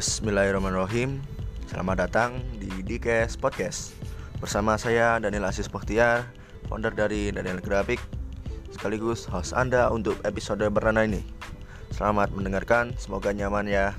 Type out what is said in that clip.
Bismillahirrahmanirrahim. Selamat datang di Dikes Podcast. Bersama saya Daniel Asis Pokhtiar Founder dari Daniel Graphic Sekaligus host Anda untuk episode bernana ini. Selamat mendengarkan, semoga nyaman ya.